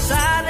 decided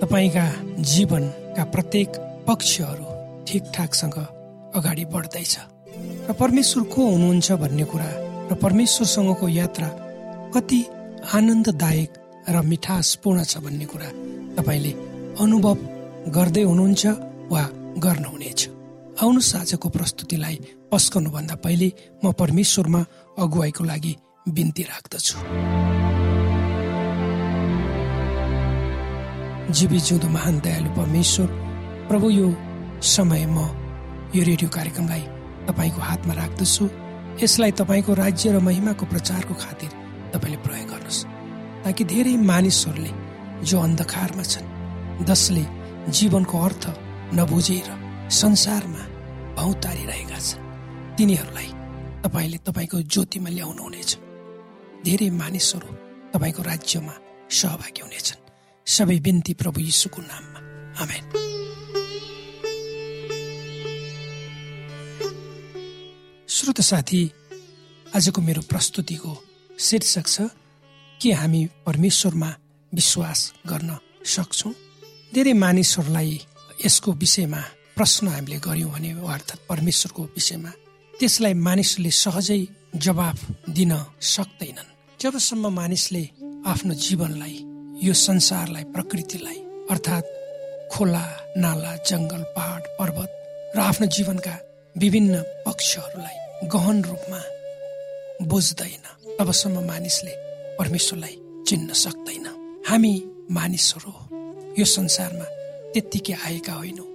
तपाईँका जीवनका प्रत्येक पक्षहरू ठिकठाकसँग अगाडि बढ्दैछ। र परमेश्वर को हुनुहुन्छ भन्ने कुरा र परमेश्वरसँगको यात्रा कति आनन्ददायक र मिठासपूर्ण छ भन्ने कुरा तपाईँले अनुभव गर्दै हुनुहुन्छ वा गर्नुहुनेछ। आउनुहोस् आजको प्रस्तुतिलाई पस्कनुभन्दा पहिले म परमेश्वरमा अगुवाईको लागि बिन्ती राख्दछु। जीवी जिउँदो महान दयालु परमेश्वर प्रभु यो समय म यो रेडियो कार्यक्रमलाई तपाईँको हातमा राख्दछु। यसलाई तपाईँको राज्य र महिमाको प्रचारको खातिर तपाईँले प्रयोग गर्नुहोस् ताकि धेरै मानिसहरूले जो अन्धकारमा छन् जसले जीवनको अर्थ नबुझेर संसारमा भौतारिरहेका छन् तिनीहरूलाई तपाईँले तपाईँको ज्योतिमा ल्याउनुहुनेछ। धेरै मानिसहरू तपाईँको राज्यमा सहभागी हुनेछन्। सबै बिन्ती प्रभु यीशुको नाममा आमेन श्रोत साथी आजको मेरो प्रस्तुतिको शीर्षक छ के हामी परमेश्वरमा विश्वास गर्न सक्छौँ धेरै मानिसहरूलाई यसको विषयमा प्रश्न हामीले गऱ्यौँ भने अर्थात् परमेश्वरको विषयमा त्यसलाई मानिसले सहजै जवाफ दिन सक्दैनन् जबसम्म मानिसले आफ्नो जीवनलाई यो संसारलाई प्रकृतिलाई अर्थात् खोला नाला जङ्गल पहाड पर्वत र आफ्नो जीवनका विभिन्न पक्षहरूलाई गहन रूपमा बुझ्दैन। तबसम्म मानिसले परमेश्वरलाई चिन्न सक्दैन। हामी मानिसहरू यो संसारमा त्यत्तिकै आएका होइनौँ।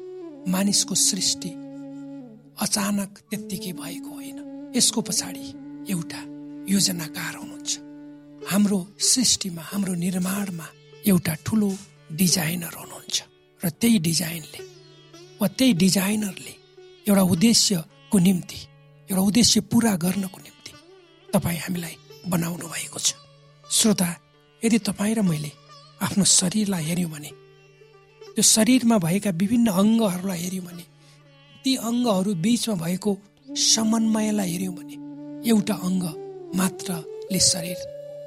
मानिसको सृष्टि अचानक त्यत्तिकै भएको होइन। यसको पछाडि एउटा योजनाकार हुनुहुन्छ हाम्रो सृष्टिमा हाम्रो निर्माणमा एउटा ठुलो डिजाइनर हुनुहुन्छ। र त्यही डिजाइनले वा त्यही डिजाइनरले एउटा उद्देश्यको निम्ति एउटा उद्देश्य पुरा गर्नको निम्ति तपाईँ हामीलाई बनाउनु भएको छ। श्रोता यदि तपाईँ र मैले आफ्नो शरीरलाई हेऱ्यौँ भने त्यो शरीरमा भएका विभिन्न अङ्गहरूलाई हेऱ्यौँ भने ती अङ्गहरू बिचमा भएको समन्वयलाई हेऱ्यौँ भने एउटा अङ्ग मात्रले शरीर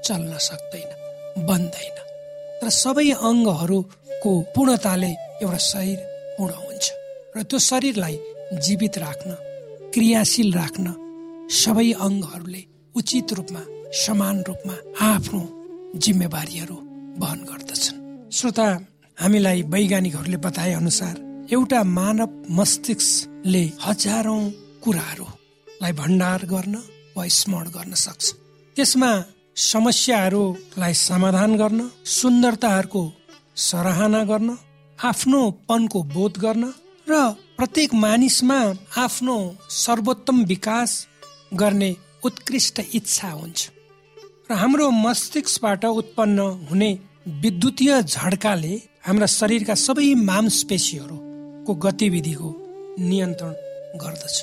चल्न सक्दैन बन्दैन। तर सबै अङ्गहरूको पूर्णताले एउटा शरीर पूर्ण हुन्छ र त्यो शरीरलाई जीवित राख्न क्रियाशील राख्न सबै अङ्गहरूले उचित रूपमा समान रूपमा आफ्नो जिम्मेवारीहरू वहन गर्दछन्। श्रोता हामीलाई वैज्ञानिकहरूले बताए अनुसार एउटा मानव मस्तिष्कले हजारौं कुराहरूलाई भण्डार गर्न वा स्मरण गर्न सक्छ। त्यसमा समस्याहरूलाई समाधान गर्न सुन्दरताहरूको सराहना गर्न आफ्नोपनको बोध गर्न र प्रत्येक मानिसमा आफ्नो सर्वोत्तम विकास गर्ने उत्कृष्ट इच्छा हुन्छ। र हाम्रो मस्तिष्कबाट उत्पन्न हुने विद्युतीय झड्काले हाम्रा शरीरका सबै मांसपेशीहरूको गतिविधिको नियन्त्रण गर्दछ।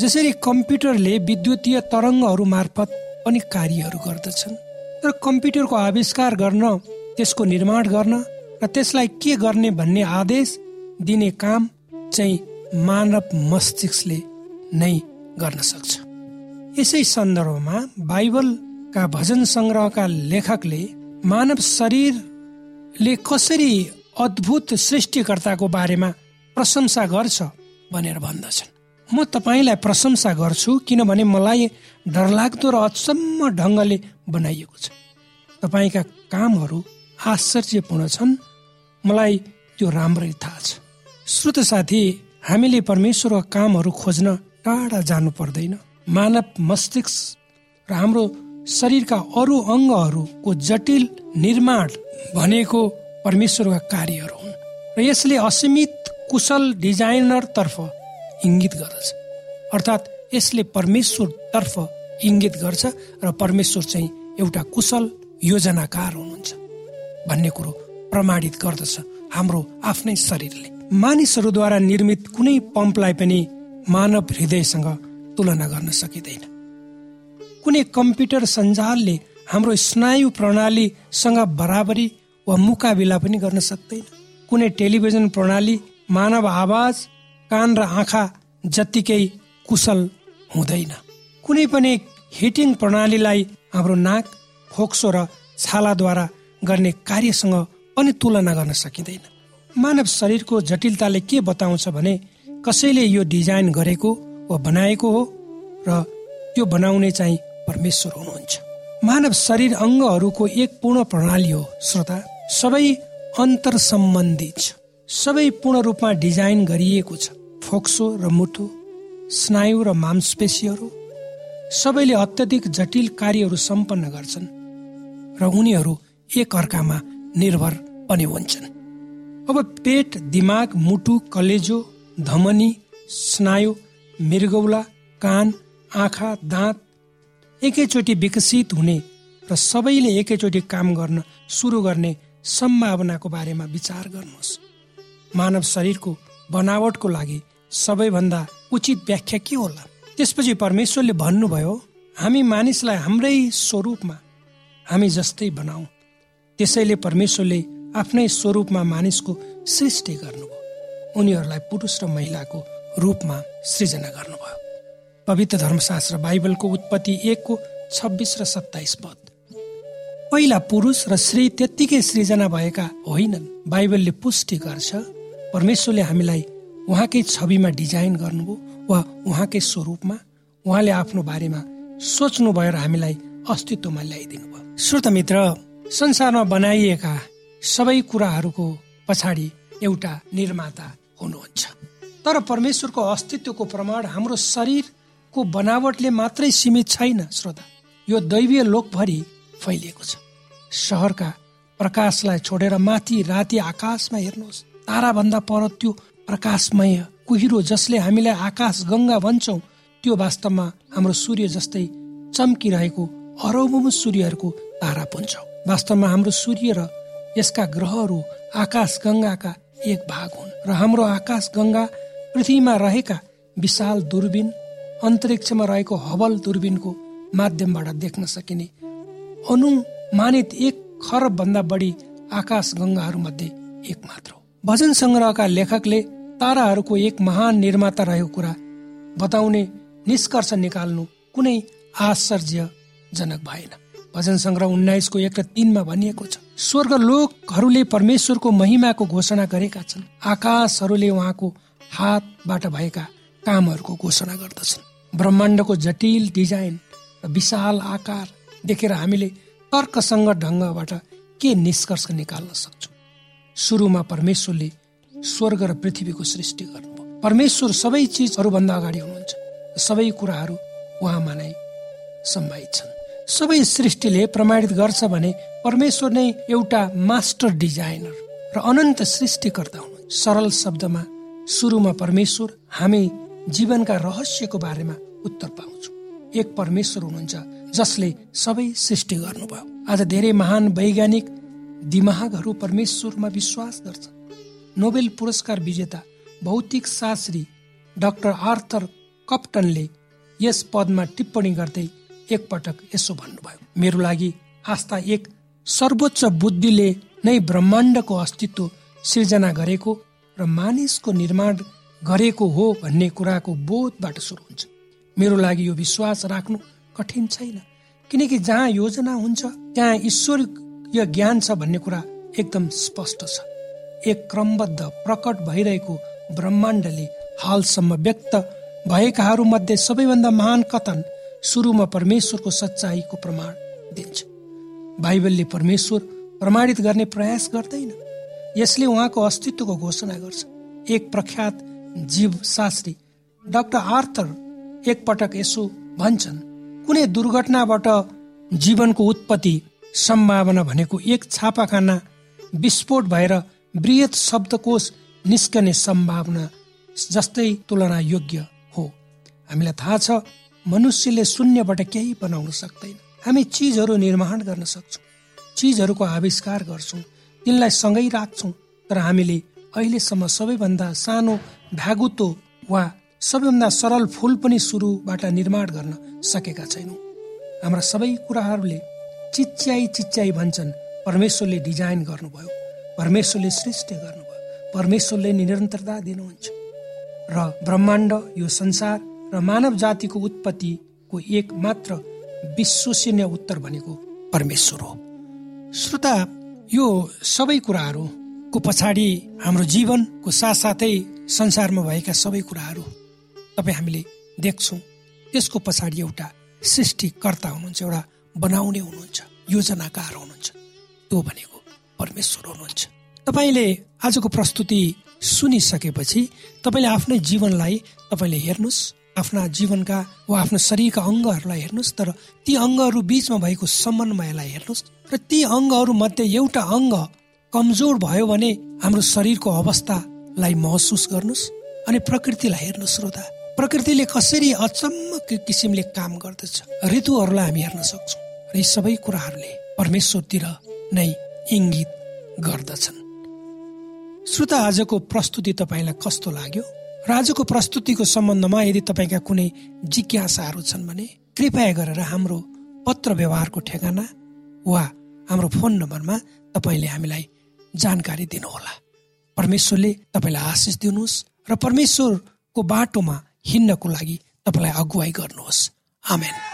जसरी कम्प्युटरले विद्युतीय तरङ्गहरू मार्फत पनि कार्यहरू गर्दछन्। र कम्प्युटरको आविष्कार गर्न त्यसको निर्माण गर्न र त्यसलाई के गर्ने भन्ने आदेश दिने काम चाहिँ मानव मस्तिष्कले नै गर्न सक्छ। यसै सन्दर्भमा बाइबलका भजन सङ्ग्रहका लेखकले मानव शरीरले कसरी अद्भुत सृष्टिकर्ताको बारेमा प्रशंसा गर्छ भनेर भन्दछन्। म तपाईँलाई प्रशंसा गर्छु किनभने मलाई डरलाग्दो र अचम्म ढङ्गले बनाइएको छ। तपाईँका कामहरू आश्चर्यपूर्ण छन्। मलाई त्यो राम्ररी थाहा छ। श्रोत साथी हामीले परमेश्वरका कामहरू खोज्न टाढा जानु पर्दैन। मानव मस्तिष्क र हाम्रो शरीरका अरू अङ्गहरूको जटिल निर्माण भनेको परमेश्वरका कार्यहरू हुन्। र यसले असीमित कुशल डिजाइनरतर्फ इङ्गित गर्दछ। अर्थात् यसले परमेश्वरतर्फ इङ्गित गर्छ र परमेश्वर चाहिँ एउटा कुशल योजनाकार हुनुहुन्छ भन्ने कुरो प्रमाणित गर्दछ हाम्रो आफ्नै शरीरले। मानिसहरूद्वारा निर्मित कुनै पम्पलाई पनि मानव हृदयसँग तुलना गर्न सकिँदैन। कुनै कम्प्युटर सञ्जालले हाम्रो स्नायु प्रणालीसँग बराबरी वा मुकाबिला पनि गर्न सक्दैन। कुनै टेलिभिजन प्रणाली मानव आवाज कान र आँखा जत्तिकै कुशल हुँदैन। कुनै पनि हिटिङ प्रणालीलाई हाम्रो नाक फोक्सो र छालाद्वारा गर्ने कार्यसँग पनि तुलना गर्न सकिँदैन। मानव शरीरको जटिलताले के बताउँछ भने कसैले यो डिजाइन गरेको वा बनाएको हो र त्यो बनाउने चाहिँ परमेश्वर हुनुहुन्छ। मानव शरीर अङ्गहरूको एक पूर्ण प्रणाली हो श्रोता। सबै अन्तर सम्बन्धित छ। सबै पूर्ण रूपमा डिजाइन गरिएको छ। फोक्सो र मुटु स्नायु र मांसपेशीहरू सबैले अत्यधिक जटिल कार्यहरू सम्पन्न गर्छन् र उनीहरू एक अर्कामा निर्भर पनि हुन्छन्। अब पेट दिमाग मुटु कलेजो धमनी स्नायु मृगौला कान आँखा दाँत एकैचोटि विकसित हुने र सबैले एकैचोटि काम गर्न सुरु गर्ने सम्भावनाको बारेमा विचार गर्नुहोस्। मानव शरीरको बनावटको लागि सबैभन्दा उचित व्याख्या के होला? त्यसपछि परमेश्वरले भन्नुभयो हामी मानिसलाई हाम्रै स्वरूपमा हामी जस्तै बनाऊ। त्यसैले परमेश्वरले आफ्नै स्वरूपमा मानिसको सृष्टि गर्नुभयो। उनीहरूलाई पुरुष र महिलाको रूपमा सृजना गर्नुभयो। पवित्र धर्मशास्त्र बाइबलको उत्पत्ति एकको छब्बिस र सत्ताइस पद। पहिला पुरुष र स्त्री त्यत्तिकै सृजना भएका होइनन्। बाइबलले पुष्टि गर्छ। परमेश्वरले हामीलाई उहाँकै छविमा डिजाइन गर्नुभयो वा उहाँकै स्वरूपमा उहाँले आफ्नो बारेमा सोच्नु भएर हामीलाई अस्तित्वमा ल्याइदिनु भयो। श्रोत मित्र संसारमा बनाइएका सबै कुराहरूको पछाडि एउटा निर्माता हुनुहुन्छ। तर परमेश्वरको अस्तित्वको प्रमाण हाम्रो शरीरको बनावटले मात्रै सीमित छैन श्रोता। यो दैवीय लोकभरि फैलिएको छ। सहरका प्रकाशलाई छोडेर माथि राति आकाशमा हेर्नुहोस् ताराभन्दा पर त्यो प्रकाशमय कुहिरो जसले हामीलाई आकाश गङ्गा भन्छौँ त्यो वास्तवमा हाम्रो सूर्य जस्तै चम्किरहेको अरबौँ सूर्यहरूको तारा पुन्छ वास्तवमा हाम्रो सूर्य र यसका ग्रहहरू आकाश गङ्गाका एक भाग हुन् र हाम्रो आकाश गङ्गा पृथ्वीमा रहेका विशाल दूरबीन अन्तरिक्षमा रहेको हबल दूरबीनको माध्यमबाट देख्न सकिने अनुमानित एक खरब भन्दा बढी आकाश गङ्गाहरू मध्ये एक मात्र हो। भजन सङ्ग्रहका लेखकले ताराहरूको एक महान निर्माता रहेको कुरा बताउने निष्कर्ष निकाल्नु कुनै आश्चर्यजनक भएन। भजन सङ्ग्रह उन्नाइसको एक र तिनमा भनिएको छ स्वर्ग लोकहरूले परमेश्वरको महिमाको घोषणा गरेका छन्। आकाशहरूले उहाँको हातबाट भएका कामहरूको घोषणा गर्दछन्। ब्रह्माण्डको जटिल डिजाइन र विशाल आकार देखेर हामीले तर्कसङ्ग ढङ्गबाट के निष्कर्ष निकाल्न सक्छौँ? सुरुमा परमेश्वरले स्वर्ग र पृथ्वीको सृष्टि गर्नुभयो। परमेश्वर सबै चिजहरूभन्दा अगाडि हुनुहुन्छ। सबै कुराहरू उहाँमा नै सम्भावित छन्। सबै सृष्टिले प्रमाणित गर्छ भने परमेश्वर नै एउटा मास्टर डिजाइनर र अनन्त सृष्टिकर्ता हुनुहुन्छ। सरल शब्दमा सुरुमा परमेश्वर हामी जीवनका रहस्यको बारेमा उत्तर पाउँछौँ। एक परमेश्वर हुनुहुन्छ जसले सबै सृष्टि गर्नुभयो। आज धेरै महान वैज्ञानिक दिमागहरू परमेश्वरमा विश्वास गर्छ। नोबेल पुरस्कार विजेता भौतिक शास्त्री डाक्टर आर्थर कप्टनले यस पदमा टिप्पणी गर्दै एकपटक यसो भन्नुभयो मेरो लागि आस्था एक सर्वोच्च बुद्धिले नै ब्रह्माण्डको अस्तित्व सिर्जना गरेको र मानिसको निर्माण गरेको हो भन्ने कुराको बोधबाट सुरु हुन्छ। मेरो लागि यो विश्वास राख्नु कठिन छैन किनकि जहाँ योजना हुन्छ त्यहाँ ईश्वरीय ज्ञान छ भन्ने कुरा एकदम स्पष्ट छ। एक क्रमबद्ध प्रकट भइरहेको ब्रह्माण्डले हालसम्म व्यक्त भएकाहरू मध्ये सबैभन्दा महान कथन सुरुमा परमेश्वरको सच्चाईको प्रमाण दिन्छ। बाइबलले परमेश्वर प्रमाणित गर्ने प्रयास गर्दैन। यसले उहाँको अस्तित्वको घोषणा गर्छ। एक प्रख्यात जीव शास्त्री डाक्टर आर्थर एकपटक यसो भन्छन् कुनै दुर्घटनाबाट जीवनको उत्पत्ति सम्भावना भनेको एक छापाखाना विस्फोट भएर वृहत शब्दकोश निस्कने सम्भावना जस्तै तुलना योग्य हो। हामीलाई थाहा छ मनुष्यले शून्यबाट केही बनाउन सक्दैन। हामी चिजहरू निर्माण गर्न सक्छौँ चिजहरूको आविष्कार गर्छौँ तिनलाई सँगै राख्छौँ तर हामीले अहिलेसम्म सबैभन्दा सानो भ्यागुतो वा सबैभन्दा सरल फुल पनि सुरुबाट निर्माण गर्न सकेका छैनौँ। हाम्रा सबै कुराहरूले चिच्याई चिच्याई भन्छन्। परमेश्वरले डिजाइन गर्नुभयो। परमेश्वरले सृष्टि गर्नुभयो। परमेश्वरले निरन्तरता दिनुहुन्छ। र ब्रह्माण्ड यो संसार र मानव जातिको उत्पत्तिको एक मात्र विश्वसनीय उत्तर भनेको परमेश्वर हो। श्रोता यो सबै कुराहरूको पछाडि हाम्रो जीवनको साथसाथै संसारमा भएका सबै कुराहरू तपाईँ हामीले देख्छौँ। त्यसको पछाडि एउटा सृष्टिकर्ता हुनुहुन्छ एउटा बनाउने हुनुहुन्छ योजनाकार हुनुहुन्छ। त्यो भनेको परमेश्वर हुनुहुन्छ। तपाईँले आजको प्रस्तुति सुनिसकेपछि तपाईँले आफ्नै जीवनलाई तपाईँले हेर्नुहोस् आफ्ना जीवनका वा आफ्नो शरीरका अङ्गहरूलाई हेर्नुहोस् तर ती अङ्गहरू बिचमा भएको समन्वयलाई हेर्नुहोस्। र ती अङ्गहरू मध्ये एउटा अङ्ग कमजोर भयो भने हाम्रो शरीरको अवस्थालाई महसुस गर्नुहोस् अनि प्रकृतिलाई हेर्नुहोस् श्रोता। प्रकृतिले कसरी अचम्म किसिमले काम गर्दछ? ऋतुहरूलाई हामी हेर्न सक्छौँ। यी सबै कुराहरूले परमेश्वरतिर नै इङ्गित गर्दछन्। श्रोता आजको प्रस्तुति तपाईँलाई कस्तो लाग्यो? र आजको प्रस्तुतिको सम्बन्धमा यदि तपाईँका कुनै जिज्ञासाहरू छन् भने कृपया गरेर हाम्रो पत्र व्यवहारको ठेगाना वा हाम्रो फोन नम्बरमा तपाईँले हामीलाई जानकारी दिनुहोला। परमेश्वरले तपाईँलाई आशिष दिनुहोस् र परमेश्वरको बाटोमा हिँड्नको लागि तपाईँलाई अगुवाई गर्नुहोस्। आमेन।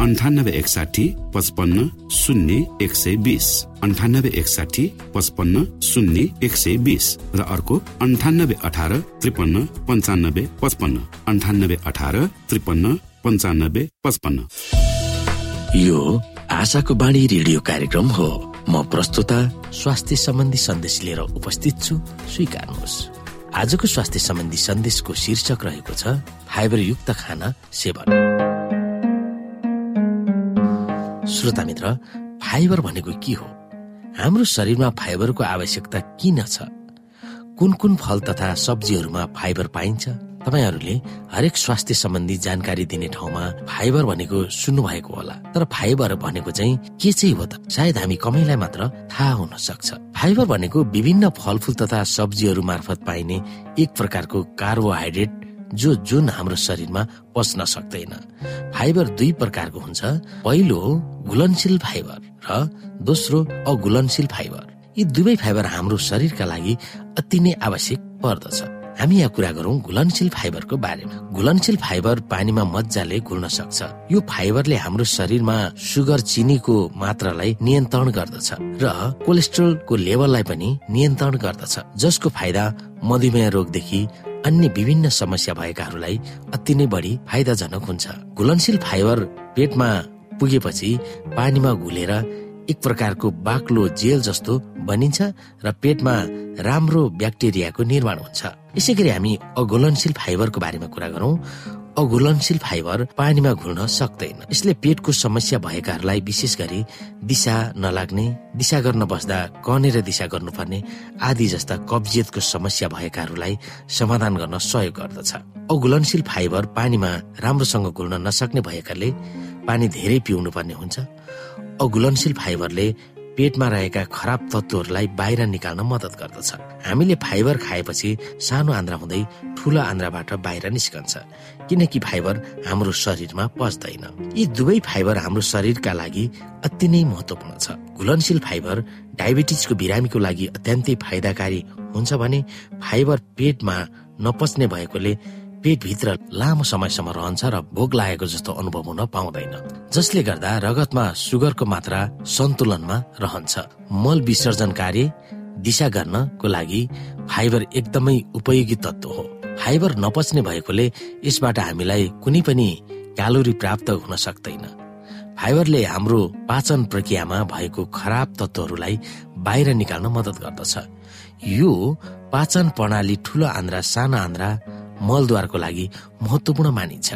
अन्ठानब्बे एकसाठी पचपन्न शून्य एक सय बिस। अन्ठानब्बे एकसाठी पचपन्न शून्य एक सय बिस। र अर्को अन्ठानब्बे अठार त्रिपन्न पन्चानब्बे पचपन्न। अन्ठानब्बे अठार त्रिपन्न पन्चानब्बे पचपन्न। यो आशाको बाणी रेडियो कार्यक्रम हो। म प्रस्तुता स्वास्थ्य सम्बन्धी सन्देश लिएर उपस्थित छु स्वीकार्नुहोस्। आजको स्वास्थ्य सम्बन्धी सन्देशको शीर्षक रहेको छ फाइबर युक्त खाना सेवन। श्रोता मित्र फाइबर भनेको के हो? हाम्रो शरीरमा फाइबरको आवश्यकता किन छ? कुन कुन फल तथा सब्जीहरूमा फाइबर पाइन्छ? तपाईँहरूले हरेक स्वास्थ्य सम्बन्धी जानकारी दिने ठाउँमा फाइबर भनेको सुन्नु भएको होला। तर फाइबर भनेको चाहिँ के चाहिँ हो त? सायद हामी कमैलाई मात्र थाहा हुन सक्छ। फाइबर भनेको विभिन्न फलफुल तथा सब्जीहरू मार्फत पाइने एक प्रकारको कार्बोहाइड्रेट जो जुन हाम्रो शरीरमा पच्न सक्दैन। फाइबर दुई प्रकारको हुन्छ। पहिलो घुलनशील फाइबर र दोस्रो अघुलनशील फाइबर। यी दुवै फाइबर हाम्रो शरीरका लागि अति नै आवश्यक पर्दछ। हामी यहाँ कुरा गरौँ घुलनशील फाइबरको बारेमा। घुलनशील फाइबर पानीमा मजाले घुल्न सक्छ। यो फाइबरले हाम्रो शरीरमा सुगर चिनीको मात्रालाई नियन्त्रण गर्दछ र कोलेस्ट्रोलको लेभललाई पनि नियन्त्रण गर्दछ। जसको फाइदा मधुमेह रोगदेखि अन्य विभिन्न समस्या भएकाहरूलाई अति नै बढी फाइदाजनक हुन्छ। घुलनशील फाइबर पेटमा पुगेपछि पानीमा घुलेर एक प्रकारको बाक्लो जेल जस्तो बनिन्छ र पेटमा राम्रो ब्याक्टेरियाको निर्माण हुन्छ। यसै गरी हामी अघुलनशील फाइबरको बारेमा कुरा गरौँ। अघुलनशील फाइबर पानीमा घुल्न सक्दैन। यसले पेटको समस्या भएकाहरूलाई विशेष गरी दिशा नलाग्ने दिशा गर्न बस्दा कनेर दिशा गर्नुपर्ने आदि जस्ता कब्जियतको समस्या भएकाहरूलाई समाधान गर्न सहयोग गर्दछ। अघुलनशील फाइबर पानीमा राम्रोसँग घुल्न नसक्ने भएकाले पानी धेरै पिउनु पर्ने हुन्छ। अघुलनशील फाइबरले पेटमा रहेका खराब तत्वहरूलाई बाहिर निकाल्न मद्दत गर्दछ। हामीले फाइबर खाएपछि सानो आन्द्रा हुँदै ठुलो आन्द्राबाट बाहिर निस्कन्छ किनकि फाइबर हाम्रो शरीरमा पच्दैन। यी दुवै फाइबर हाम्रो शरीरका लागि अति नै महत्वपूर्ण छ। घुलनशील फाइबर डायबिटिजको बिरामीको लागि अत्यन्तै फाइदाकारी हुन्छ भने फाइबर पेटमा नपच्ने भएकोले पेटभित्र लामो समयसम्म रहन्छ र भोक लागेको जस्तो अनुभव हुन पाउँदैन। जसले गर्दा रगतमा सुगरको मात्रा सन्तुलनमा रहन्छ। मल विसर्जन कार्य दिशा गर्नको लागि फाइबर एकदमै उपयोगी तत्व हो। फाइबर नपच्ने भएकोले यसबाट हामीलाई कुनै पनि क्यालोरी प्राप्त हुन सक्दैन। फाइबरले हाम्रो पाचन प्रक्रियामा भएको खराब तत्वहरूलाई बाहिर निकाल्न मद्दत गर्दछ। यो पाचन प्रणाली ठुलो आन्द्रा सानो आन्द्रा मलद्वारको लागि महत्वपूर्ण मानिन्छ।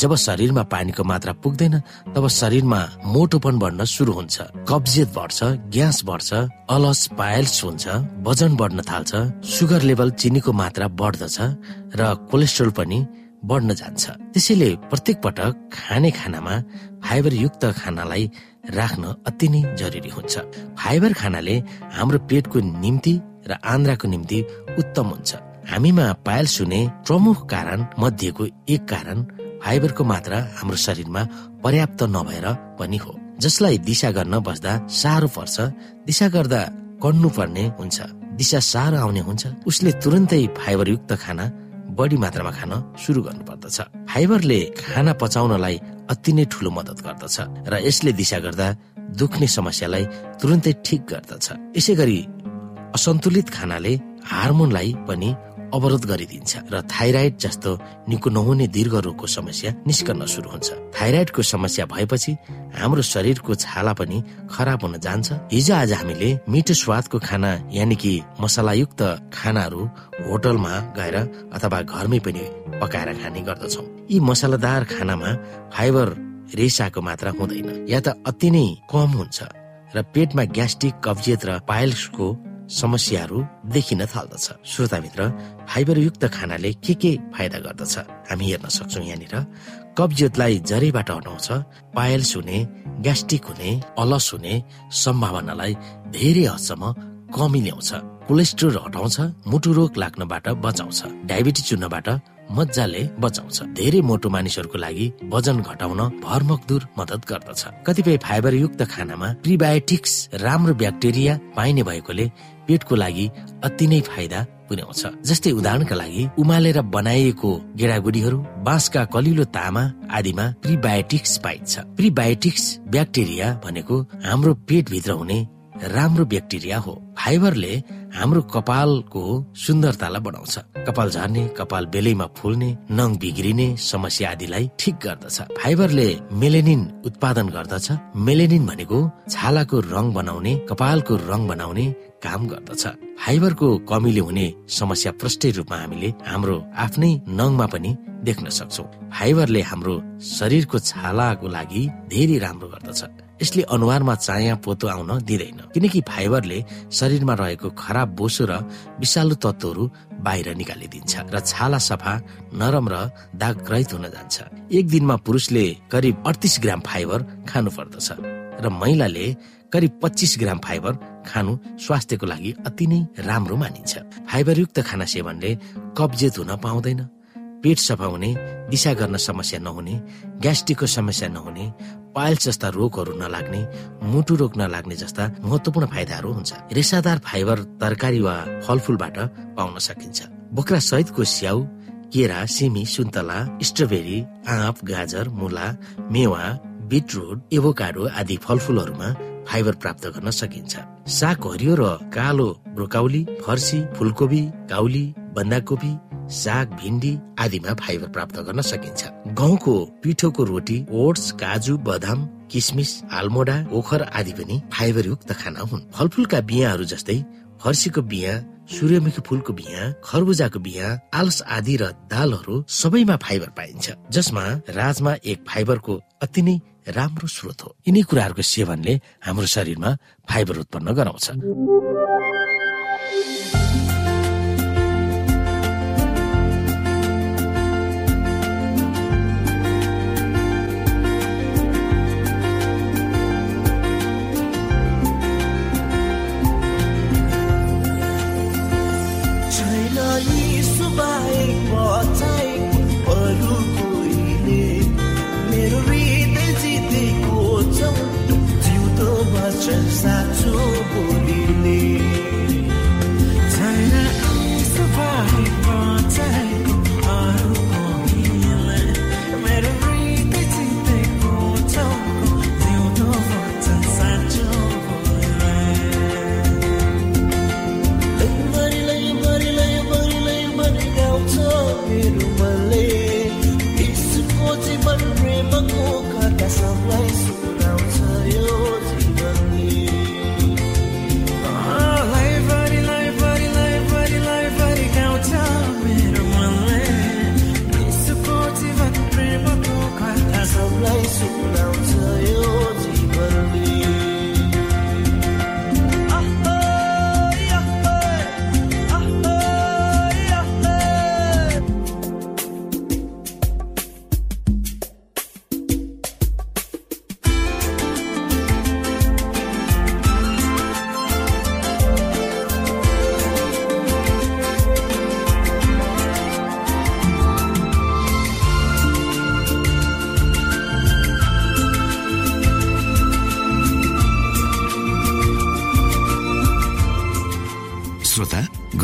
जब शरीरमा पानीको मात्रा पुग्दैन तब शरीरमा मोटोपन बढ्न सुरु हुन्छ। कब्जियत बढ्छ ग्यास बढ्छ अलस पायल्स हुन्छ वजन बढ्न थाल्छ सुगर लेभल चिनीको मात्रा बढ्दछ र कोलेस्ट्रोल पनि बढ्न जान्छ। त्यसैले प्रत्येक पटक खाने खानामा फाइबर युक्त खानालाई राख्न अति नै जरुरी हुन्छ। फाइबर खानाले हाम्रो पेटको निम्ति र आन्द्राको निम्ति उत्तम हुन्छ। हामीमा पायल सुने प्रमुख कारण मध्येको एक कारण फाइबरको मात्रा हाम्रो शरीरमा पर्याप्त नभएर पनि हो जसलाई दिशा गर्न बस्दा साह्रो पर्छ दिशा गर्दा कड्नु पर्ने हुन्छ दिशा साह्रो आउने हुन्छ उसले तुरन्तै फाइबरयुक्त खाना बढी मात्रामा खान सुरु गर्नु पर्दछ फाइबरले खाना पचाउनलाई अति नै ठुलो मद्दत गर्दछ र यसले दिशा गर्दा दुख्ने समस्यालाई तुरन्तै ठिक गर्दछ। यसै गरी असन्तुलित खानाले हार्मोनलाई पनि अवरोध गरिदिन्छ र थाइराइड जस्तो निको नहुने दीर्घ रोगको समस्या निस्कन सुरु हुन्छ। थाइराइडको समस्या भएपछि हाम्रो शरीरको छाला पनि खराब हुन जान्छ। हिजो आज हामीले मिठो स्वादको खाना यानि कि मसलायुक्त खानाहरू होटलमा गएर अथवा घरमै पनि पकाएर खाने गर्दछौ। यी मसलादार खानामा फाइबर रेसाको मात्रा हुँदैन। या त अति नै कम हुन्छ। र पेटमा ग्यास्ट्रिक कब्जियत र पाइल्सको समस्याहरू देखिन थाल्दछ। श्रोताभित्र फाइबरयुक्त खानाले के के फाइदा गर्दछ? हामी हेर्न सक्छौँ यहाँनिर कब्जियतलाई जरैबाट हटाउँछ पायल्स हुने ग्यास्ट्रिक हुने अलस हुने सम्भावनालाई धेरै हदसम्म कमी ल्याउँछ। कोलेस्ट्रोल हटाउँछ मुटु रोग लाग्नबाट बचाउँछ। डायबिटिज हुनबाट मजाले बचाउँछ। धेरै मोटो मानिसहरूको लागि वजन घटाउन भरमकदुर मदत गर्दछ। कतिपय फाइबरयुक्त खानामा प्रिबायोटिक्स राम्रो ब्याक्टेरिया पाइने भएकोले पेटको लागि अति नै फाइदा पुर्याउँछ। जस्तै उदाहरणका लागि उमालेर बनाइएको गेडागुडीहरू बाँसका कलिलो तामा आदिमा प्रिबायोटिक्स पाइन्छ प्रिबायोटिक्स ब्याक्टेरिया भनेको हाम्रो पेटभित्र हुने राम्रो ब्याक्टेरिया हो। फाइबरले हाम्रो कपालको सुन्दरतालाई बढाउँछ। कपाल झर्ने कपाल बेलैमा फुल्ने नङ बिग्रिने समस्या आदिलाई ठिक गर्दछ। फाइबरले मेलेनिन उत्पादन गर्दछ। मेलेनिन भनेको छालाको रङ बनाउने कपालको रङ बनाउने काम गर्दछ। फाइबरको कमीले हुने समस्या प्रष्टै रूपमा हामीले हाम्रो आफ्नै नङमा पनि देख्न सक्छौ। फाइबरले हाम्रो शरीरको छालाको लागि धेरै राम्रो गर्दछ। यसले अनुहारमा चाया पोतो आउन दिँदैन। किनकि फाइबरले शरीरमा रहेको खराब बोसो र विषालु तत्वहरू बाहिर निकालिदिन्छ र छाला सफा नरम र दाग रहित हुन जान्छ। एक दिनमा पुरुषले करिब अडतिस ग्राम फाइबर खानु पर्दछ र महिलाले करिब पच्चिस ग्राम फाइबर खानु स्वास्थ्यको लागि अति नै राम्रो मानिन्छ। फाइबरयुक्त खाना सेवनले कब्जियत हुन पाउँदैन। पेट सफा हुने दिशा गर्न समस्या नहुने ग्यास्ट्रिकको समस्या नहुने पाइल्स जस्ता रोगहरू नलाग्ने मुटु रोग नलाग्ने जस्ता महत्वपूर्ण फाइदाहरू हुन्छ। रेसादार फाइबर तरकारी वा फलफुलबाट पाउन सकिन्छ। बोक्रा सहितको स्याउ केरा सिमी सुन्तला स्ट्रबेरी आँप गाजर मुला मेवा बिटरुट एभोकाडो आदि फलफुलहरूमा फाइबर प्राप्त गर्न सकिन्छ। साग हरियो र कालो ब्रोकाउली फर्सी फुलकोपी काउली बन्दाकोपी साग भिन्डी आदिमा फाइबर प्राप्त गर्न सकिन्छ। गहुँको पिठोको रोटी ओट्स काजु बदाम किसमिस आलमोडा ओखर आदि पनि फाइबरयुक्त खाना हुन्। फलफुलका बियाहरू जस्तै फर्सीको बिहा सूर्यमुखी फुलको बिहा खरबुजाको बिहा आलस आदि र दालहरू सबैमा फाइबर पाइन्छ। जसमा राजमा एक फाइबरको अति नै राम्रो स्रोत हो। यिनी कुराहरूको सेवनले हाम्रो शरीरमा फाइबर उत्पन्न गराउँछ। ashes that